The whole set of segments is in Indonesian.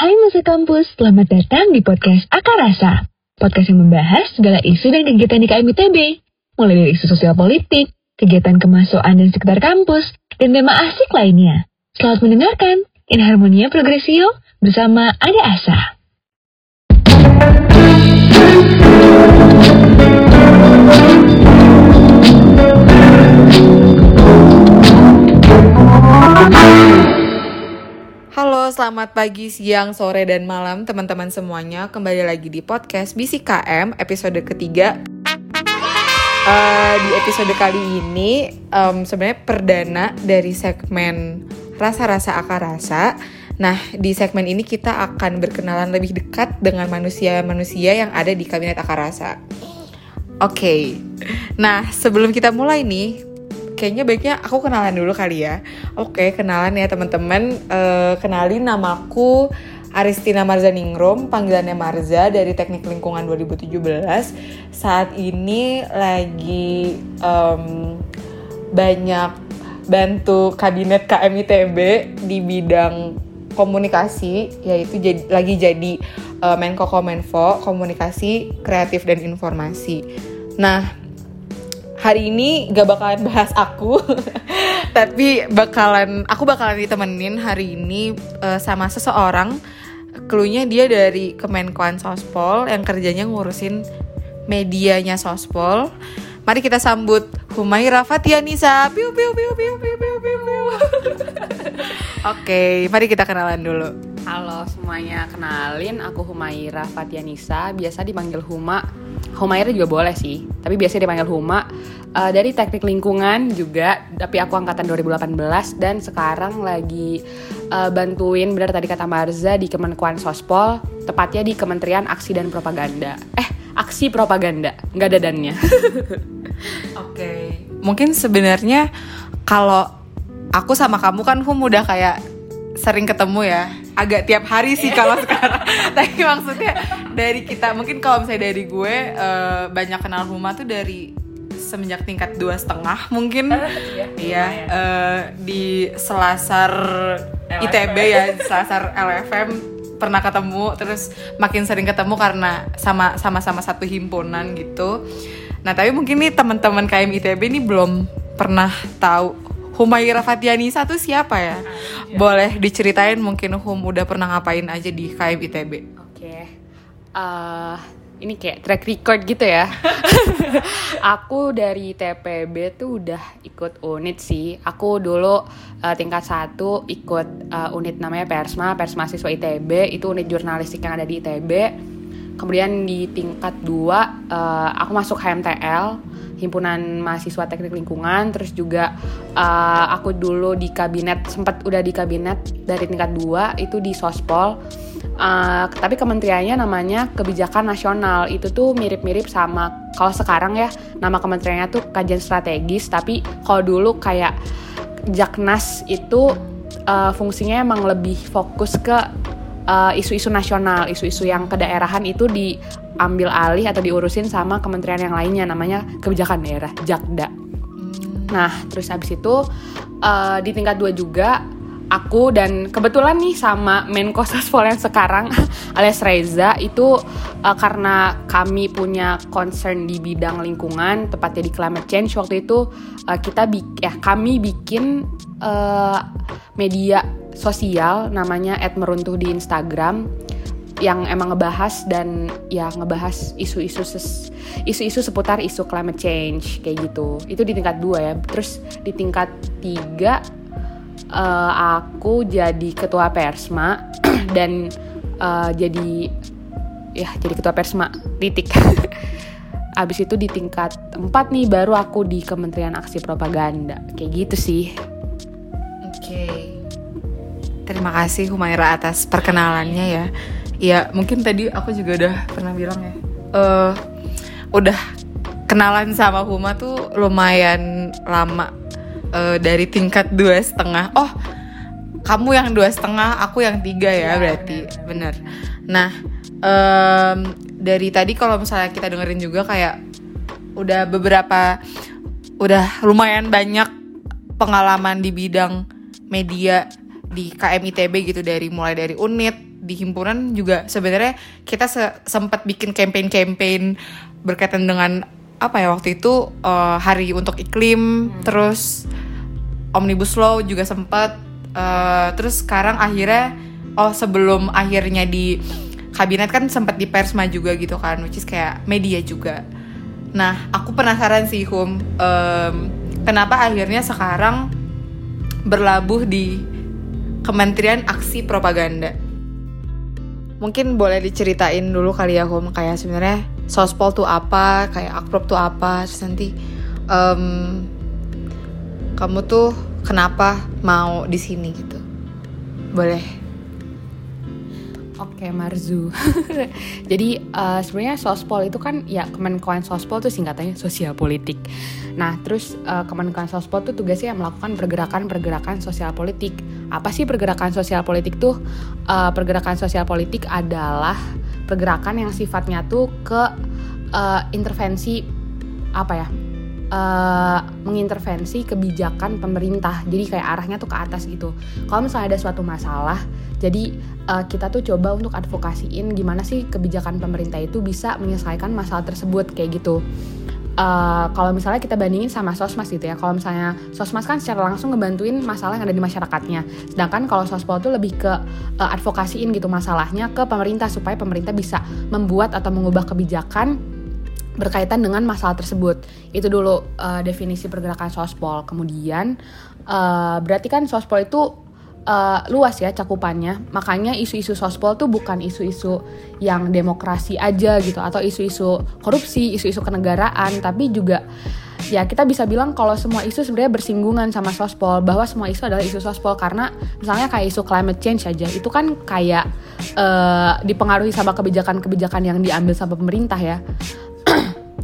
Hai masa kampus, selamat datang di podcast Akarasa. Podcast yang membahas segala isu dan kegiatan di KM ITB. Mulai dari isu sosial politik, kegiatan kemahasiswaan dan sekitar kampus, dan tema asik lainnya. Selamat mendengarkan In Harmonia Progresio bersama Ada Asa. Selamat pagi, siang, sore, dan malam teman-teman semuanya. Kembali lagi di podcast BCKM episode ketiga. Uh, di episode kali ini um, sebenarnya perdana dari segmen rasa-rasa akar rasa. Nah, di segmen ini kita akan berkenalan lebih dekat dengan manusia-manusia yang ada di kabinet akar rasa. Oke, okay. nah sebelum kita mulai nih, kayaknya baiknya aku kenalan dulu kali ya. Oke, kenalan ya teman-teman. Uh, kenalin namaku Aristina Marza Ningrum, panggilannya Marza dari Teknik Lingkungan 2017. Saat ini lagi um, banyak bantu kabinet KMITB di bidang komunikasi, yaitu jadi, lagi jadi uh, Menko Kominfo, komunikasi kreatif dan informasi. Nah, hari ini gak bakalan bahas aku. Tapi bakalan aku bakalan ditemenin hari ini uh, sama seseorang. Klunya dia dari Kemenkoan Sospol yang kerjanya ngurusin medianya Sospol Mari kita sambut Humaira Fatianisa. Piu piu piu piu piu piu piu. piu. Oke, mari kita kenalan dulu. Halo semuanya, kenalin aku Humaira Fatianisa, biasa dipanggil Huma. Humaira juga boleh sih, tapi biasa dipanggil Huma. Uh, dari teknik lingkungan juga, tapi aku angkatan 2018 dan sekarang lagi uh, bantuin benar tadi kata Marza di Kemenkuan Sospol, tepatnya di Kementerian Aksi dan Propaganda. Eh, aksi propaganda, nggak ada dannya. Oke, okay. mungkin sebenarnya kalau aku sama kamu kan Hum udah kayak sering ketemu ya agak tiap hari sih kalau sekarang tapi maksudnya dari kita mungkin kalau misalnya dari gue uh, banyak kenal Huma tuh dari semenjak tingkat dua setengah mungkin iya, iya uh, di selasar LFM. ITB ya selasar LFM pernah ketemu terus makin sering ketemu karena sama sama sama satu himpunan gitu nah tapi mungkin nih teman-teman KM ITB ini belum pernah tahu Humaira Fatianisa tuh siapa ya? ya? Boleh diceritain mungkin Hum udah pernah ngapain aja di KM ITB? Oke. Okay. Uh, eh, ini kayak track record gitu ya. aku dari TPB tuh udah ikut unit sih. Aku dulu uh, tingkat satu ikut uh, unit namanya Persma, Persma Siswa ITB. Itu unit jurnalistik yang ada di ITB. Kemudian di tingkat dua uh, aku masuk HMTL himpunan mahasiswa teknik lingkungan terus juga uh, aku dulu di kabinet sempat udah di kabinet dari tingkat 2 itu di sospol uh, tapi kementeriannya namanya kebijakan nasional. Itu tuh mirip-mirip sama kalau sekarang ya nama kementeriannya tuh kajian strategis. Tapi kalau dulu kayak jaknas itu uh, fungsinya emang lebih fokus ke isu-isu uh, nasional, isu-isu yang kedaerahan itu di ambil alih atau diurusin sama kementerian yang lainnya namanya kebijakan daerah Jakda. Nah terus habis itu uh, di tingkat dua juga aku dan kebetulan nih sama Menko Saspol yang sekarang alias Reza itu uh, karena kami punya concern di bidang lingkungan tepatnya di climate change waktu itu uh, kita bik ya kami bikin uh, media sosial namanya @meruntuh di Instagram yang emang ngebahas dan ya ngebahas isu-isu isu-isu seputar isu climate change kayak gitu. Itu di tingkat dua ya. Terus di tingkat tiga uh, aku jadi ketua persma dan uh, jadi ya jadi ketua persma titik. Abis itu di tingkat empat nih baru aku di Kementerian Aksi Propaganda. Kayak gitu sih. Oke. Okay. terima kasih Humaira atas perkenalannya ya. Ya mungkin tadi aku juga udah pernah bilang ya uh, udah kenalan sama Huma tuh lumayan lama uh, dari tingkat dua setengah. Oh kamu yang dua setengah aku yang tiga ya, ya berarti. bener, nah um, dari tadi kalau misalnya kita dengerin juga kayak udah beberapa udah lumayan banyak pengalaman di bidang media di KMITB gitu dari mulai dari unit di himpunan juga. Sebenarnya kita se sempat bikin campaign-campaign berkaitan dengan apa ya waktu itu uh, hari untuk iklim hmm. terus omnibus law juga sempat uh, terus sekarang akhirnya oh sebelum akhirnya di kabinet kan sempat di persma juga gitu kan which is kayak media juga. Nah aku penasaran sih hum um, kenapa akhirnya sekarang berlabuh di Kementerian Aksi Propaganda? Mungkin boleh diceritain dulu kali ya hum kayak sebenarnya sospol tuh apa kayak akprop tuh apa terus nanti um, kamu tuh kenapa mau di sini gitu boleh Oke Marzu. Jadi uh, sebenarnya sospol itu kan ya Kemenkoan Sospol itu singkatannya sosial politik. Nah terus uh, Kemenkoan Sospol itu tugasnya melakukan pergerakan-pergerakan sosial politik. Apa sih pergerakan sosial politik tuh? Uh, pergerakan sosial politik adalah pergerakan yang sifatnya tuh ke uh, intervensi apa ya uh, mengintervensi kebijakan pemerintah. Jadi kayak arahnya tuh ke atas gitu. Kalau misalnya ada suatu masalah jadi uh, kita tuh coba untuk advokasiin gimana sih kebijakan pemerintah itu bisa menyelesaikan masalah tersebut kayak gitu. Uh, kalau misalnya kita bandingin sama sosmas gitu ya. Kalau misalnya sosmas kan secara langsung ngebantuin masalah yang ada di masyarakatnya. Sedangkan kalau sospol itu lebih ke uh, advokasiin gitu masalahnya ke pemerintah supaya pemerintah bisa membuat atau mengubah kebijakan berkaitan dengan masalah tersebut. Itu dulu uh, definisi pergerakan sospol. Kemudian uh, berarti kan sospol itu uh, luas ya cakupannya. Makanya isu-isu sospol tuh bukan isu-isu yang demokrasi aja gitu atau isu-isu korupsi, isu-isu kenegaraan, tapi juga ya kita bisa bilang kalau semua isu sebenarnya bersinggungan sama sospol bahwa semua isu adalah isu sospol karena misalnya kayak isu climate change aja itu kan kayak uh, dipengaruhi sama kebijakan-kebijakan yang diambil sama pemerintah ya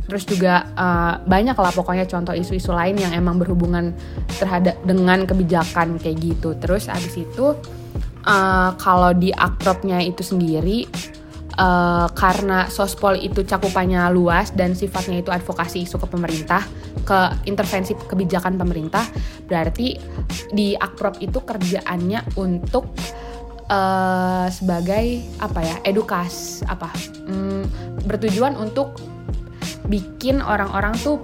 terus juga uh, banyak lah pokoknya contoh isu-isu lain yang emang berhubungan terhadap dengan kebijakan kayak gitu. Terus abis itu uh, kalau di akropnya itu sendiri uh, karena sospol itu cakupannya luas dan sifatnya itu advokasi isu ke pemerintah ke intervensi kebijakan pemerintah berarti di akprop itu kerjaannya untuk uh, sebagai apa ya edukas apa hmm, bertujuan untuk bikin orang-orang tuh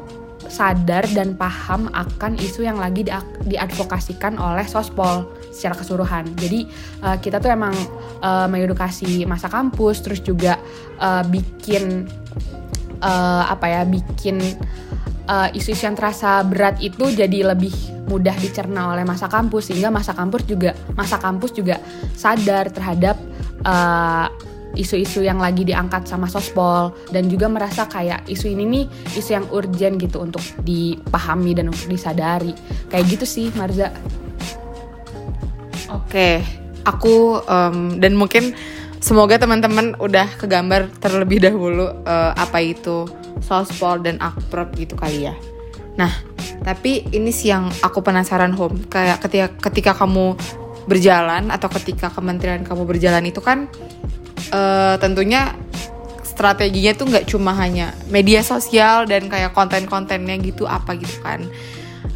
sadar dan paham akan isu yang lagi diadvokasikan oleh sospol secara keseluruhan. Jadi uh, kita tuh emang uh, mengedukasi masa kampus, terus juga uh, bikin uh, apa ya, bikin isu-isu uh, yang terasa berat itu jadi lebih mudah dicerna oleh masa kampus sehingga masa kampus juga masa kampus juga sadar terhadap uh, isu-isu yang lagi diangkat sama sospol dan juga merasa kayak isu ini nih isu yang urgent gitu untuk dipahami dan untuk disadari kayak gitu sih Marza. Oke, aku um, dan mungkin semoga teman-teman udah kegambar terlebih dahulu uh, apa itu sospol dan akprop gitu kali ya. Nah, tapi ini sih yang aku penasaran home kayak ketika ketika kamu berjalan atau ketika kementerian kamu berjalan itu kan uh, tentunya strateginya tuh nggak cuma hanya media sosial dan kayak konten-kontennya gitu apa gitu kan.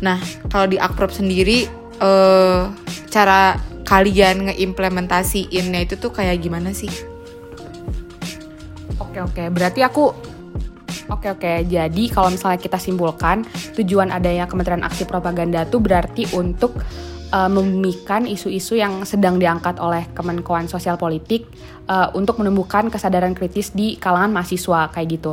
Nah kalau di Akprop sendiri uh, cara kalian ngeimplementasiinnya itu tuh kayak gimana sih? Oke oke, berarti aku Oke oke, jadi kalau misalnya kita simpulkan tujuan adanya Kementerian Aksi Propaganda itu berarti untuk uh, membumikan isu-isu yang sedang diangkat oleh Kemenkoan Sosial Politik uh, untuk menumbuhkan kesadaran kritis di kalangan mahasiswa kayak gitu.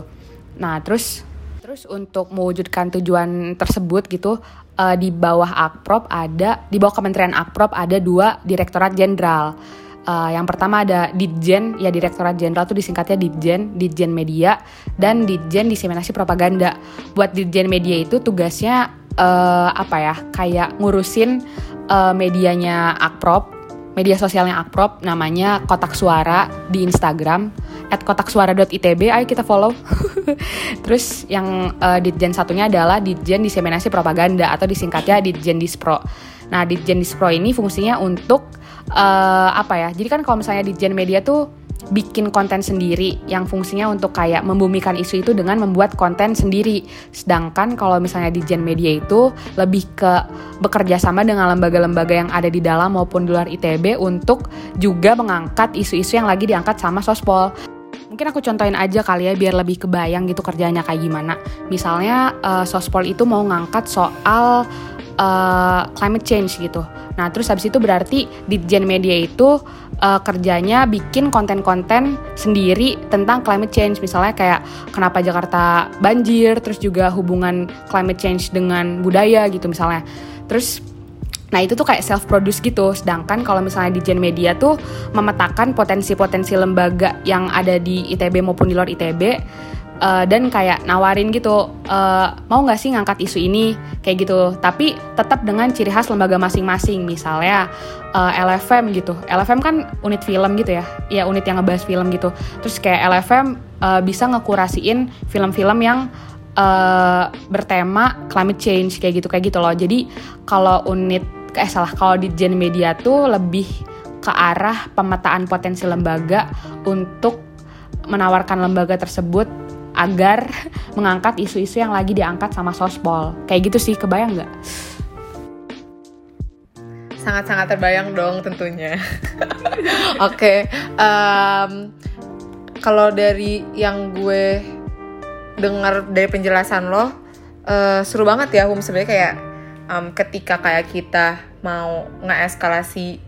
Nah, terus terus untuk mewujudkan tujuan tersebut gitu uh, di bawah Akprop ada di bawah Kementerian Akprop ada dua direktorat jenderal. Uh, yang pertama ada Ditjen, ya Direktorat Jenderal itu disingkatnya Ditjen, Ditjen Media, dan Ditjen Diseminasi Propaganda. Buat Ditjen Media itu tugasnya uh, apa ya, kayak ngurusin uh, medianya Akprop, media sosialnya Akprop, namanya Kotak Suara di Instagram kotaksuara.itb, ayo kita follow. Terus yang uh, Ditjen satunya adalah Ditjen Diseminasi Propaganda atau disingkatnya Ditjen Dispro. Nah, Ditjen Dispro ini fungsinya untuk uh, apa ya? Jadi kan kalau misalnya Ditjen Media tuh bikin konten sendiri yang fungsinya untuk kayak membumikan isu itu dengan membuat konten sendiri. Sedangkan kalau misalnya di Gen Media itu lebih ke bekerja sama dengan lembaga-lembaga yang ada di dalam maupun di luar ITB untuk juga mengangkat isu-isu yang lagi diangkat sama Sospol. Mungkin aku contohin aja kali ya biar lebih kebayang gitu kerjanya kayak gimana. Misalnya uh, Sospol itu mau ngangkat soal uh, climate change gitu. Nah, terus habis itu berarti di Gen Media itu uh, kerjanya bikin konten-konten sendiri tentang climate change. Misalnya kayak kenapa Jakarta banjir, terus juga hubungan climate change dengan budaya gitu misalnya. Terus Nah itu tuh kayak self produce gitu. Sedangkan kalau misalnya di Gen Media tuh memetakan potensi-potensi lembaga yang ada di ITB maupun di luar ITB uh, dan kayak nawarin gitu uh, mau nggak sih ngangkat isu ini? Kayak gitu. Tapi tetap dengan ciri khas lembaga masing-masing. Misalnya uh, eh, LFM gitu. LFM kan unit film gitu ya. Ya unit yang ngebahas film gitu. Terus kayak LFM uh, bisa ngekurasiin film-film yang uh, bertema climate change. Kayak gitu kayak gitu loh. Jadi kalau unit eh salah kalau di Gen Media tuh lebih ke arah pemetaan potensi lembaga untuk menawarkan lembaga tersebut agar mengangkat isu-isu yang lagi diangkat sama sospol. Kayak gitu sih, kebayang nggak? Sangat-sangat terbayang dong tentunya. Oke, okay, um, kalau dari yang gue dengar dari penjelasan lo, uh, seru banget ya Hum sebenarnya kayak um, ketika kayak kita mau ngeeskalasi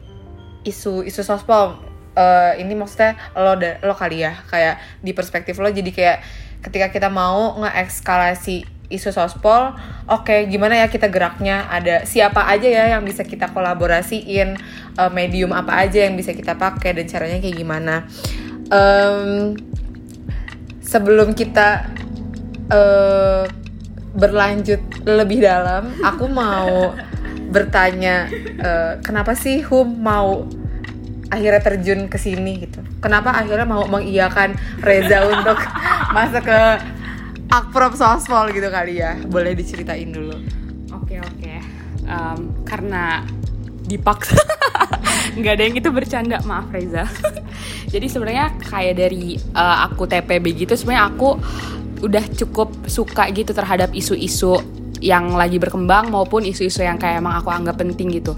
isu isu sospol uh, ini maksudnya lo lo kali ya kayak di perspektif lo jadi kayak ketika kita mau ngeekskalasi isu sospol, oke okay, gimana ya kita geraknya? Ada siapa aja ya yang bisa kita kolaborasiin, uh, medium apa aja yang bisa kita pakai dan caranya kayak gimana? Um, sebelum kita uh, berlanjut lebih dalam, aku mau bertanya uh, kenapa sih Hum mau akhirnya terjun ke sini gitu? Kenapa akhirnya mau mengiyakan Reza untuk masuk ke akprop sospol gitu kali ya? Boleh diceritain dulu. Oke okay, oke. Okay. um, karena dipaksa. Nggak ada yang itu bercanda. Maaf Reza. Jadi sebenarnya kayak dari uh, aku TPB gitu sebenarnya aku udah cukup suka gitu terhadap isu-isu yang lagi berkembang maupun isu-isu yang kayak emang aku anggap penting gitu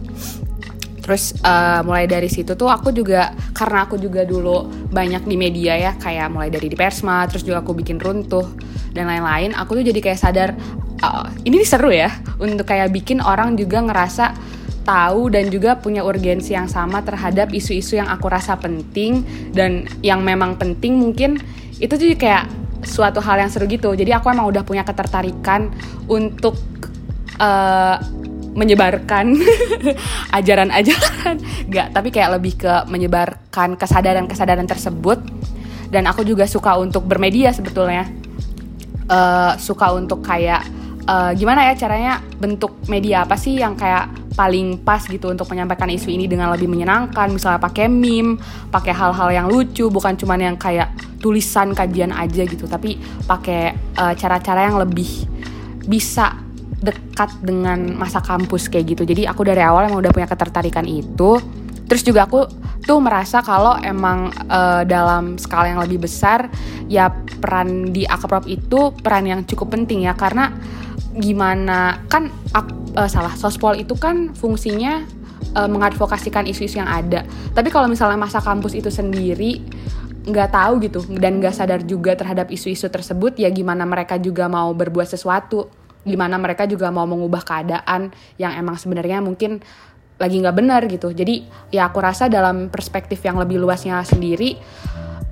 Terus uh, mulai dari situ tuh aku juga karena aku juga dulu banyak di media ya kayak mulai dari di Persma, terus juga aku bikin runtuh dan lain-lain. Aku tuh jadi kayak sadar uh, ini seru ya untuk kayak bikin orang juga ngerasa tahu dan juga punya urgensi yang sama terhadap isu-isu yang aku rasa penting dan yang memang penting mungkin itu tuh kayak suatu hal yang seru gitu. Jadi aku emang udah punya ketertarikan untuk uh, menyebarkan ajaran-ajaran. Nggak tapi kayak lebih ke menyebarkan kesadaran-kesadaran tersebut. Dan aku juga suka untuk bermedia sebetulnya. Uh, suka untuk kayak uh, gimana ya caranya bentuk media apa sih yang kayak paling pas gitu untuk menyampaikan isu ini dengan lebih menyenangkan. Misalnya pakai meme pakai hal-hal yang lucu bukan cuman yang kayak tulisan kajian aja gitu. Tapi pakai uh, cara-cara yang lebih bisa dekat dengan masa kampus kayak gitu. Jadi aku dari awal emang udah punya ketertarikan itu. Terus juga aku tuh merasa kalau emang uh, dalam skala yang lebih besar ya peran di akprop itu peran yang cukup penting ya. Karena gimana kan uh, salah sospol itu kan fungsinya uh, mengadvokasikan isu-isu yang ada. Tapi kalau misalnya masa kampus itu sendiri nggak tahu gitu dan nggak sadar juga terhadap isu-isu tersebut ya gimana mereka juga mau berbuat sesuatu gimana mereka juga mau mengubah keadaan yang emang sebenarnya mungkin lagi nggak benar gitu. Jadi ya aku rasa dalam perspektif yang lebih luasnya sendiri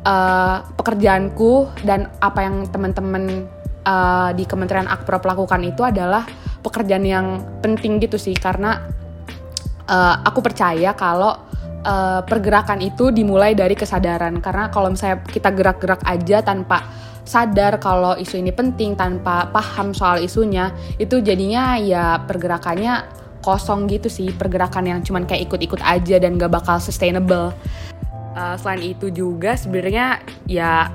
uh, pekerjaanku dan apa yang teman-teman uh, di Kementerian Akprop lakukan itu adalah pekerjaan yang penting gitu sih. Karena uh, aku percaya kalau uh, pergerakan itu dimulai dari kesadaran. Karena kalau misalnya kita gerak-gerak aja tanpa sadar kalau isu ini penting tanpa paham soal isunya itu jadinya ya pergerakannya kosong gitu sih pergerakan yang cuman kayak ikut-ikut aja dan gak bakal sustainable. Uh, selain itu juga sebenarnya ya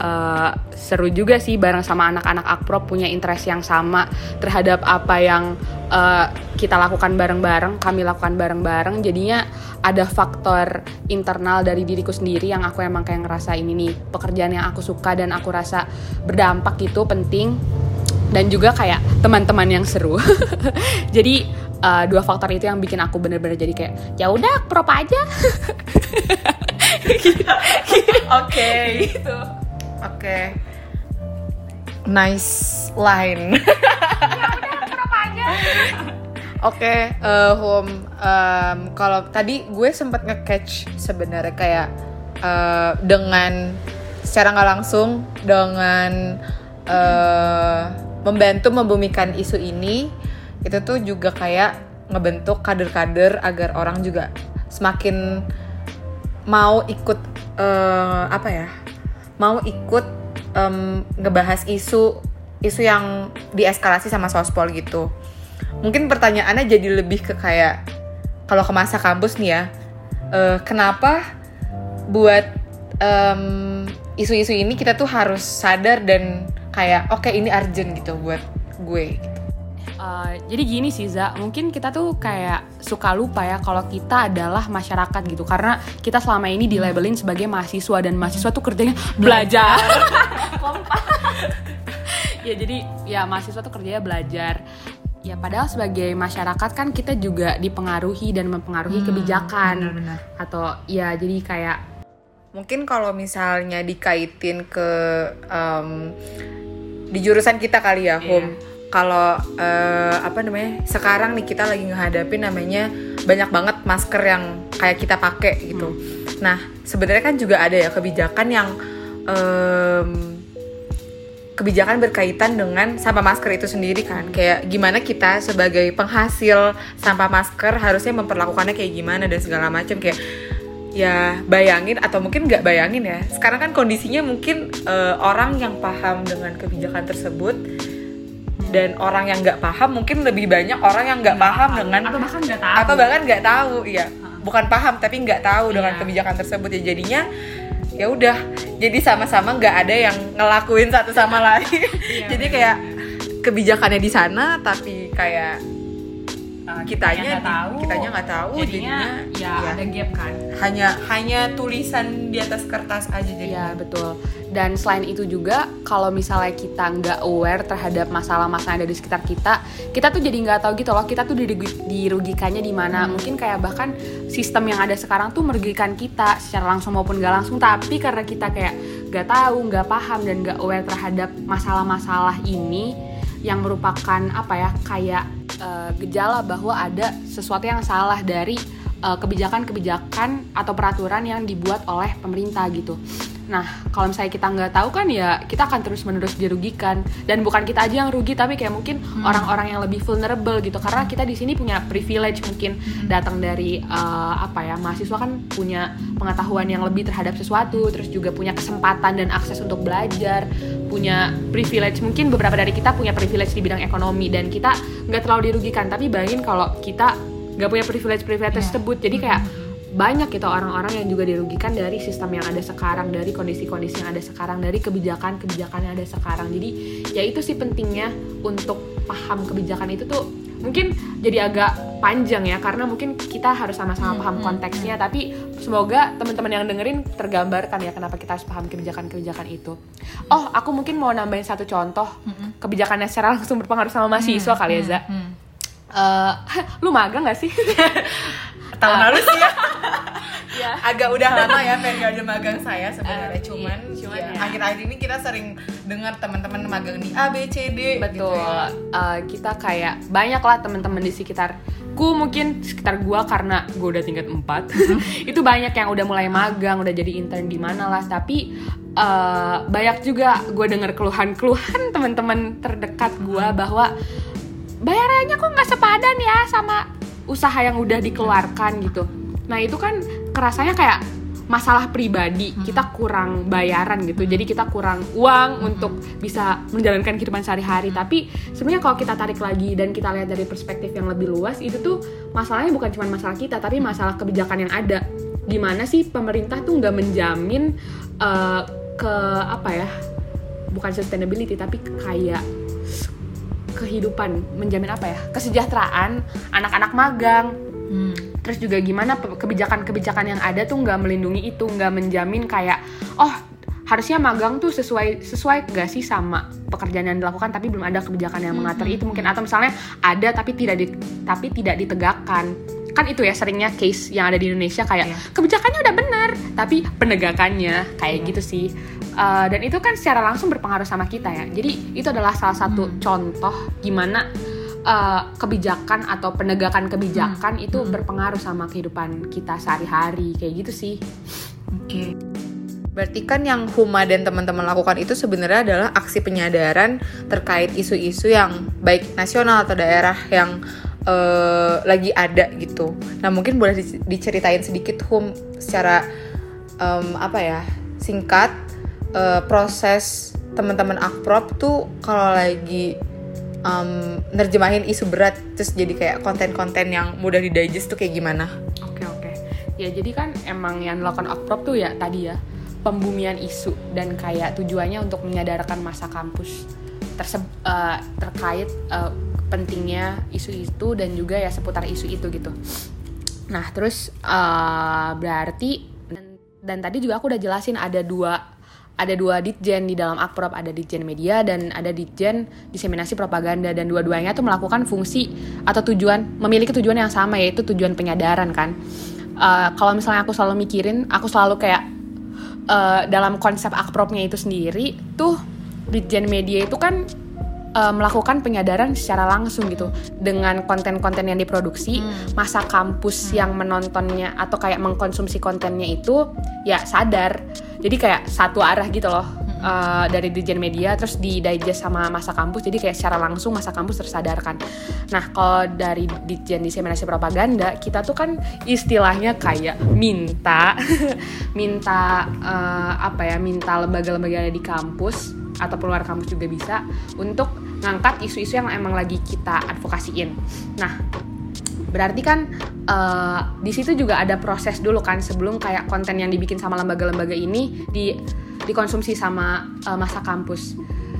uh, seru juga sih bareng sama anak-anak akprop punya interest yang sama terhadap apa yang uh, kita lakukan bareng-bareng kami lakukan bareng-bareng. Jadinya ada faktor internal dari diriku sendiri yang aku emang kayak ngerasa ini nih pekerjaan yang aku suka dan aku rasa berdampak itu penting. Dan juga kayak teman-teman yang seru. Jadi uh, dua faktor itu yang bikin aku bener-bener jadi kayak ya udah prop aja. Oke. Gitu oke okay. nice line ya udah prop aja Oke, okay, uh, eh, home. Um, kalau tadi gue sempet nge-catch sebenarnya kayak uh, dengan secara nggak langsung dengan uh, membantu membumikan isu ini itu tuh juga kayak ngebentuk kader-kader agar orang juga semakin mau ikut uh, apa ya mau ikut um, ngebahas isu isu yang dieskalasi sama sospol gitu mungkin pertanyaannya jadi lebih ke kayak kalau ke masa kampus nih ya uh, kenapa buat isu-isu um, ini kita tuh harus sadar dan kayak oke okay, ini urgent gitu buat gue gitu. Uh, jadi gini sih Za, mungkin kita tuh kayak suka lupa ya kalau kita adalah masyarakat gitu karena kita selama ini di labelin sebagai mahasiswa dan mahasiswa tuh kerjanya belajar. ya jadi ya mahasiswa tuh kerjanya belajar. Ya padahal sebagai masyarakat kan kita juga dipengaruhi dan mempengaruhi hmm, kebijakan bener -bener. atau ya jadi kayak mungkin kalau misalnya dikaitin ke um, di jurusan kita kali ya, yeah. home. Kalau uh, apa namanya? Sekarang nih kita lagi ngehadapin namanya banyak banget masker yang kayak kita pakai gitu. Hmm. Nah, sebenarnya kan juga ada ya kebijakan yang um, kebijakan berkaitan dengan sampah masker itu sendiri kan kayak gimana kita sebagai penghasil sampah masker harusnya memperlakukannya kayak gimana dan segala macam kayak ya bayangin atau mungkin nggak bayangin ya sekarang kan kondisinya mungkin uh, orang yang paham dengan kebijakan tersebut dan orang yang nggak paham mungkin lebih banyak orang yang nggak paham dengan atau bahkan nggak tahu. atau bahkan nggak tahu ya bukan paham tapi nggak tahu yeah. dengan kebijakan tersebut. Ya jadinya ya udah jadi sama-sama nggak ada yang ngelakuin satu sama lain. Yeah, jadi kayak kebijakannya di sana tapi kayak kitanya nggak tahu kitanya nggak tahu jadinya, jadinya ya, ya ada gap kan. Hanya hanya tulisan di atas kertas aja jadi ya betul. Dan selain itu juga kalau misalnya kita nggak aware terhadap masalah-masalah yang ada di sekitar kita kita tuh jadi nggak tahu gitu loh kita tuh dirugikannya di mana. Hmm. mungkin kayak bahkan sistem yang ada sekarang tuh merugikan kita secara langsung maupun nggak langsung tapi karena kita kayak nggak tahu nggak paham dan nggak aware terhadap masalah-masalah ini yang merupakan apa ya kayak uh, gejala bahwa ada sesuatu yang salah dari eh, kebijakan-kebijakan atau peraturan yang dibuat oleh pemerintah gitu. Nah, kalau misalnya kita nggak tahu kan ya kita akan terus-menerus dirugikan dan bukan kita aja yang rugi tapi kayak mungkin hmm. orang-orang hmm. yang lebih vulnerable gitu karena kita di sini punya privilege mungkin hmm. datang dari uh, apa ya mahasiswa kan punya pengetahuan yang lebih terhadap sesuatu terus juga punya kesempatan dan akses untuk belajar punya privilege mungkin beberapa dari kita punya privilege di bidang ekonomi dan kita nggak terlalu dirugikan tapi bayangin kalau kita nggak punya privilege privilege yeah. tersebut jadi kayak banyak gitu orang-orang yang juga dirugikan dari sistem yang ada sekarang, dari kondisi-kondisi yang ada sekarang, dari kebijakan-kebijakan yang ada sekarang. Jadi ya itu sih pentingnya untuk paham kebijakan itu tuh mungkin jadi agak panjang ya karena mungkin kita harus sama-sama hmm, paham hmm, konteksnya hmm. tapi semoga teman-teman yang dengerin tergambarkan ya kenapa kita harus paham kebijakan-kebijakan itu. Oh, aku mungkin mau nambahin satu contoh hmm. kebijakannya secara langsung berpengaruh sama mahasiswa hmm, kali ya, Za. Hmm. Uh, lu magang gak sih? tahun lalu sih ya. ya. Agak udah lama ya periode magang saya sebenarnya uh, cuman iya, cuman ya. akhir-akhir ini kita sering dengar teman-teman magang di A B C D betul. Gitu ya. uh, kita kayak banyak lah teman-teman di sekitar ku mungkin sekitar gua karena gua udah tingkat 4 mm-hmm. itu banyak yang udah mulai magang udah jadi intern di mana lah tapi uh, banyak juga gue denger keluhan-keluhan teman-teman terdekat gua bahwa bayarannya kok nggak sepadan ya sama usaha yang udah dikeluarkan gitu nah itu kan kerasanya kayak masalah pribadi. Hmm. kita kurang bayaran gitu. Jadi kita kurang uang hmm. untuk bisa menjalankan kehidupan sehari-hari. Hmm. tapi sebenarnya kalau kita tarik lagi dan kita lihat dari perspektif yang lebih luas itu tuh masalahnya bukan cuma masalah kita tapi masalah kebijakan yang ada. Gimana sih pemerintah tuh nggak menjamin uh, ke apa ya bukan sustainability tapi kayak kehidupan. Menjamin apa ya? Kesejahteraan anak-anak magang Hmm. terus juga gimana kebijakan-kebijakan yang ada tuh nggak melindungi itu nggak menjamin kayak oh harusnya magang tuh sesuai sesuai gak sih sama pekerjaan yang dilakukan tapi belum ada kebijakan yang mengatur itu. Mungkin atau misalnya ada tapi tidak di, tapi tidak ditegakkan. Kan itu ya seringnya case yang ada di Indonesia kayak Iya. kebijakannya udah benar tapi penegakannya. Kayak gitu sih. Uh, dan itu kan secara langsung berpengaruh sama kita ya. Jadi itu adalah salah satu contoh gimana uh, kebijakan atau penegakan kebijakan itu berpengaruh sama kehidupan kita sehari-hari kayak gitu sih Oke. Berarti kan yang Huma dan teman-teman lakukan itu sebenarnya adalah aksi penyadaran terkait isu-isu yang baik nasional atau daerah yang eh, lagi ada gitu. Nah mungkin boleh di- diceritain sedikit Hum secara em, apa ya singkat eh, proses teman-teman akprop tuh kalau lagi em, nerjemahin isu berat terus jadi kayak konten-konten yang mudah didigest tuh kayak gimana? Oke oke. Ya jadi kan emang yang dilakukan Okprop tuh ya tadi ya pembumian isu dan kayak tujuannya untuk menyadarkan masa kampus terse- eh, terkait eh, pentingnya isu itu dan juga ya seputar isu itu gitu. Nah terus eh, berarti dan, dan tadi juga aku udah jelasin ada dua ada dua ditjen di dalam Akprop ada ditjen media dan ada ditjen diseminasi propaganda. Dan dua-duanya tuh melakukan fungsi atau tujuan memiliki tujuan yang sama yaitu tujuan penyadaran kan. Eh, kalau misalnya aku selalu mikirin aku selalu kayak eh, dalam konsep Akpropnya itu sendiri tuh ditjen media itu kan eh, melakukan penyadaran secara langsung gitu. Dengan konten-konten yang diproduksi masa kampus yang menontonnya atau kayak mengkonsumsi kontennya itu ya sadar jadi kayak satu arah gitu loh eh, dari Dirjen Media terus di digest sama masa kampus. Jadi kayak secara langsung masa kampus tersadarkan. Nah kalau dari Dirjen Diseminasi Propaganda kita tuh kan istilahnya kayak minta minta eh, apa ya minta lembaga-lembaga di kampus atau luar kampus juga bisa untuk ngangkat isu-isu yang emang lagi kita advokasiin. Nah, berarti kan eh, di situ juga ada proses dulu kan sebelum kayak konten yang dibikin sama lembaga-lembaga ini di dikonsumsi sama eh, masa kampus.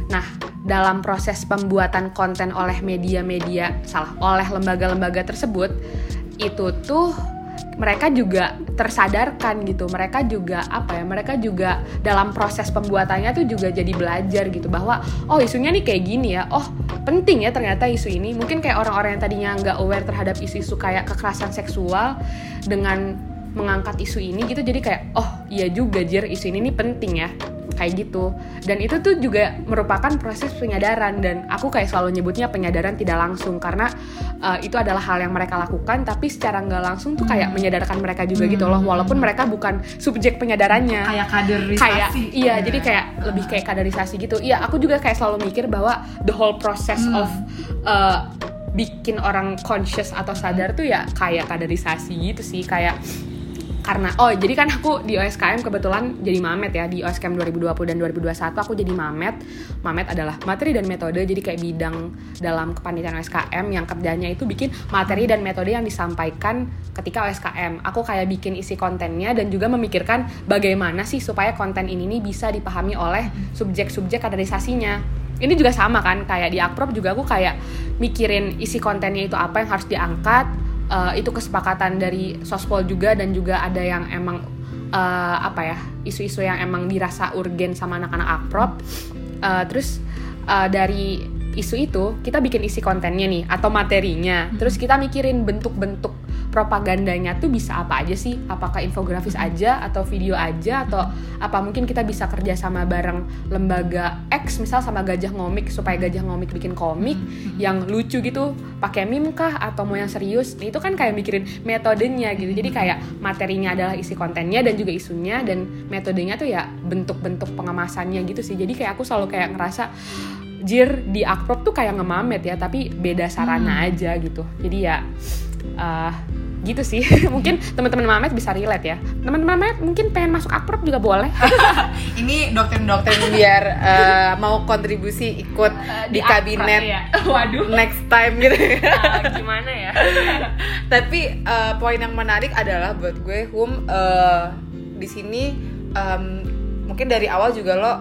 Nah, dalam proses pembuatan konten oleh media-media salah oleh lembaga-lembaga tersebut itu tuh mereka juga tersadarkan gitu. Mereka juga apa ya mereka juga dalam proses pembuatannya tuh juga jadi belajar gitu bahwa oh isunya nih kayak gini ya. Oh penting ya ternyata isu ini. Mungkin kayak orang-orang yang tadinya nggak aware terhadap isu-isu kayak kekerasan seksual dengan mengangkat isu ini gitu. Jadi kayak oh iya juga jir isu ini nih penting ya kayak gitu dan itu tuh juga merupakan proses penyadaran dan aku kayak selalu nyebutnya penyadaran tidak langsung karena uh, itu adalah hal yang mereka lakukan tapi secara nggak langsung tuh kayak menyadarkan mereka juga gitu loh walaupun mereka bukan subjek penyadarannya Kayak kaderisasi. kayak iya Ya. jadi kayak lebih kayak kaderisasi gitu iya aku juga kayak selalu mikir bahwa the whole process of uh, bikin orang conscious atau sadar tuh ya kayak kaderisasi gitu sih kayak karena oh jadi kan aku di OSKM kebetulan jadi mamet ya di OSKM 2020 dan 2021 aku jadi mamet. Mamet adalah materi dan metode jadi kayak bidang dalam kepanitiaan OSKM yang kerjanya itu bikin materi dan metode yang disampaikan ketika OSKM aku kayak bikin isi kontennya dan juga memikirkan bagaimana sih supaya konten ini nih bisa dipahami oleh subjek-subjek kaderisasinya. Ini juga sama kan kayak di Akprop juga aku kayak mikirin isi kontennya itu apa yang harus diangkat Eh, itu kesepakatan dari sospol juga dan juga ada yang emang eh, apa ya isu-isu yang emang dirasa urgen sama anak-anak akprop Eh, terus eh, dari isu itu kita bikin isi kontennya nih atau materinya. Terus kita mikirin bentuk-bentuk propagandanya tuh bisa apa aja sih? Apakah infografis aja atau video aja atau apa? Mungkin kita bisa kerja sama bareng lembaga X misal sama Gajah Ngomik supaya Gajah Ngomik bikin komik yang lucu gitu pakai meme kah? Atau mau yang serius? Nah, itu kan kayak mikirin metodenya gitu. Jadi kayak materinya adalah isi kontennya dan juga isunya dan metodenya tuh ya bentuk-bentuk pengemasannya gitu sih. Jadi kayak aku selalu kayak ngerasa jir di Akprop tuh kayak ngemamet ya tapi beda sarana aja gitu. Jadi ya eh, gitu sih. Mungkin teman-teman mamet bisa relate ya. Teman-teman mamet mungkin pengen masuk Akprop juga boleh. Ini doktrin-doktrin biar eh, mau kontribusi ikut di, Akprop, kabinet ya. waduh. next time gitu. Ah, gimana ya? Tapi eh, poin yang menarik adalah buat gue Hum eh, di sini em, mungkin dari awal juga lo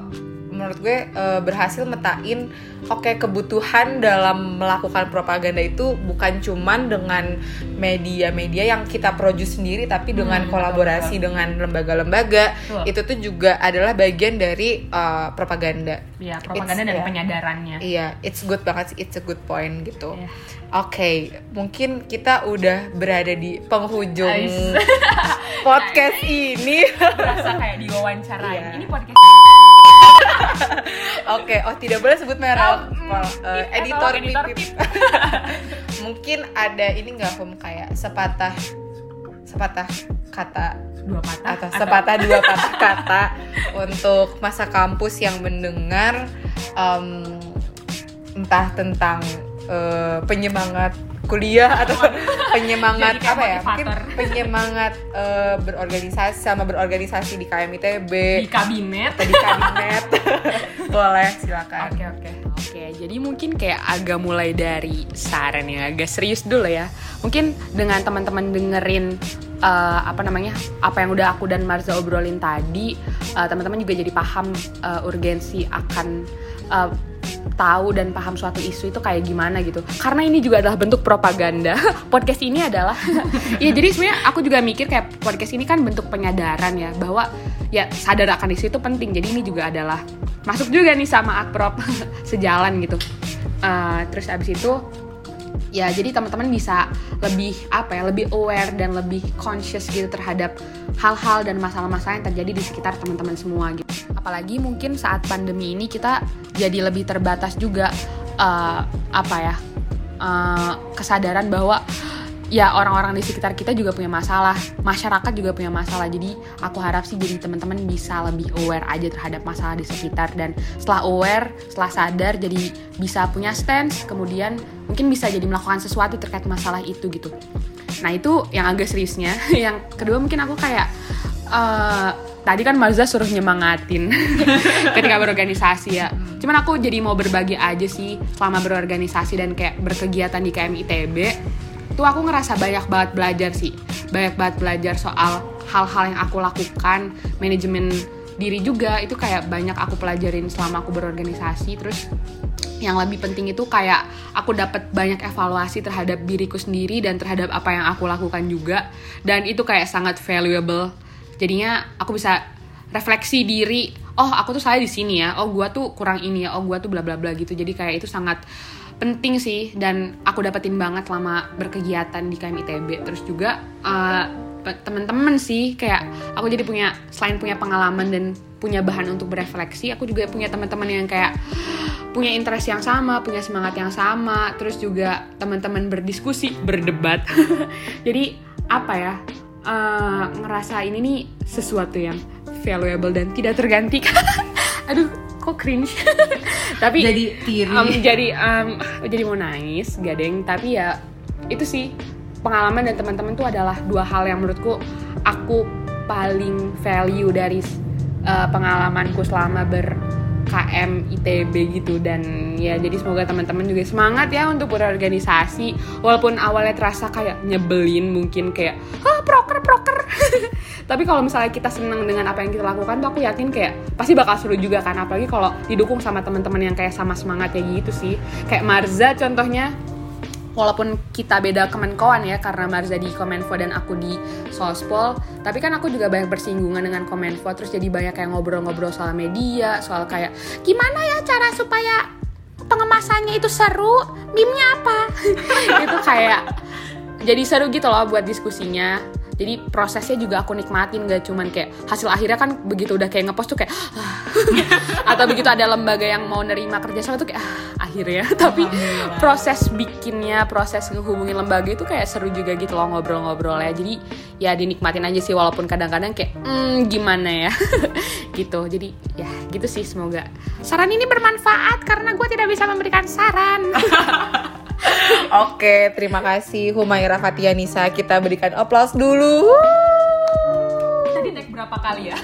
menurut gue uh, berhasil metain oke okay, kebutuhan dalam melakukan propaganda itu bukan cuman dengan media-media yang kita produce sendiri tapi dengan Hmm, kolaborasi betul, dengan lembaga-lembaga itu tuh juga adalah bagian dari uh, propaganda ya propaganda It's- dan ya. penyadarannya Iya, it's good banget sih, it's a good point gitu. Iya. Oke, mungkin kita udah berada di penghujung Ais. podcast ini. berasa kayak diwawancarain Iya. ini podcast Oke, oh tidak boleh sebut merek. Well, eh, tip, editor, editor mungkin ada ini nggak Hum? Kayak sepatah sepatah kata dua patah. atau sepatah dua patah kata untuk masa kampus yang mendengar em, entah tentang eh, penyemangat kuliah atau penyemangat apa ya? Mungkin penyemangat eh, berorganisasi sama berorganisasi di KMITB di kabinet. Di kabinet. Boleh silakan. Oke oke. Oke. Jadi mungkin kayak agak mulai dari saran yang agak serius dulu ya. Mungkin dengan teman-teman dengerin eh, apa namanya apa yang udah aku dan Marza obrolin tadi, eh, teman-teman juga jadi paham eh, urgensi akan eh, tahu dan paham suatu isu itu kayak gimana gitu. Karena ini juga adalah bentuk propaganda. podcast ini adalah ya jadi sebenarnya aku juga mikir kayak podcast ini kan bentuk penyadaran ya bahwa ya sadar akan isu itu penting. Jadi ini juga adalah masuk juga nih sama akprop sejalan gitu. Eh, terus abis itu ya jadi teman-teman bisa lebih apa ya lebih aware dan lebih conscious gitu terhadap hal-hal dan masalah-masalah yang terjadi di sekitar teman-teman semua gitu. Apalagi mungkin saat pandemi ini kita jadi lebih terbatas juga eh, apa ya eh, kesadaran bahwa ya orang-orang di sekitar kita juga punya masalah. Masyarakat juga punya masalah. Jadi aku harap sih jadi teman-teman bisa lebih aware aja terhadap masalah di sekitar. Dan setelah aware setelah sadar jadi bisa punya stance. Kemudian mungkin bisa jadi melakukan sesuatu terkait masalah itu gitu. Nah itu yang agak seriusnya. Yang kedua mungkin aku kayak eh, tadi kan Marza suruh nyemangatin ketika berorganisasi ya. Cuman aku jadi mau berbagi aja sih selama berorganisasi dan kayak berkegiatan di KMITB tuh aku ngerasa banyak banget belajar sih. Banyak banget belajar soal hal-hal yang aku lakukan manajemen diri juga. Itu kayak banyak aku pelajarin selama aku berorganisasi. Terus yang lebih penting itu kayak aku dapat banyak evaluasi terhadap diriku sendiri dan terhadap apa yang aku lakukan juga. Dan itu kayak sangat valuable. Jadinya aku bisa refleksi diri oh aku tuh salah di sini ya. Oh gua tuh kurang ini ya. Oh gua tuh bla bla bla gitu. Jadi kayak itu sangat penting sih dan aku dapetin banget selama berkegiatan di KMITB terus juga pe- temen-temen sih kayak aku jadi punya selain punya pengalaman dan punya bahan untuk berefleksi aku juga punya teman-teman yang kayak punya interest yang sama punya semangat yang sama. Terus juga teman-teman berdiskusi berdebat. Jadi apa ya eh, ngerasa ini nih sesuatu yang valuable dan tidak tergantikan. Aduh kok cringe? Tapi jadi tiri. Em, jadi em, jadi mau nangis gadeng tapi ya itu sih. Pengalaman dan teman-teman tuh adalah dua hal yang menurutku aku paling value dari eh, pengalamanku selama ber KM ITB gitu. Dan ya jadi semoga teman-teman juga semangat ya untuk berorganisasi. Walaupun awalnya terasa kayak nyebelin mungkin kayak ah proker proker tapi kalau misalnya kita seneng dengan apa yang kita lakukan tuh aku yakin kayak pasti bakal seru juga kan. Apalagi kalau didukung sama teman-teman yang kayak sama semangat kayak gitu sih. Kayak Marza contohnya walaupun kita beda kemenkoan ya karena Marza di Komenfo dan aku di Sospol tapi kan aku juga banyak bersinggungan dengan Komenfo terus jadi banyak kayak ngobrol-ngobrol soal media soal kayak gimana ya cara supaya pengemasannya itu seru? Meme-nya apa? Itu kayak jadi seru gitu loh buat diskusinya jadi prosesnya juga aku nikmatin gak cuman kayak hasil akhirnya kan begitu udah kayak ngepost tuh kayak atau begitu ada lembaga yang mau nerima kerja sama tuh kayak ah, akhirnya. Tapi proses bikinnya proses ngehubungin lembaga itu kayak seru juga gitu loh ngobrol-ngobrol ya jadi ya dinikmatin aja sih walaupun kadang-kadang kayak hmm, gimana ya? Gitu. Jadi ya gitu sih semoga saran ini bermanfaat karena gue tidak bisa memberikan saran Oke, terima kasih Humaira Fatianisa. Kita berikan aplaus dulu. tadi naik berapa kali ya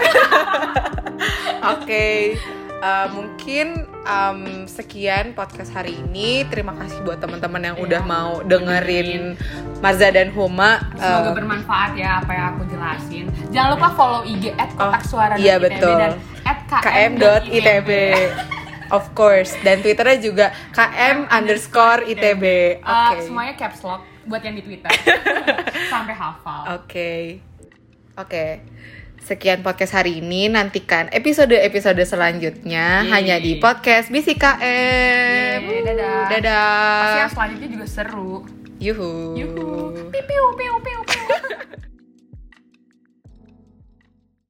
Oke, eh, mungkin em, sekian podcast hari ini. Terima kasih buat teman-teman yang Iya. udah mau dengerin Marza dan Huma. Semoga Eh, bermanfaat ya apa yang aku jelasin. Jangan lupa follow IG at kotak suara iya, dari ITB betul. dan at km.itb. Of course, dan Twitternya juga km underscore itb. Oke. Uh, semuanya caps lock buat yang di Twitter. Sampai hafal. Oke. Oke. Sekian podcast hari ini. Nantikan episode-episode selanjutnya Yeay. hanya di podcast BCKM. Yeay, dadah. Dadah. Pasti yang selanjutnya juga seru. Yuhu. Yuhu. Piu piu piu piu. piu.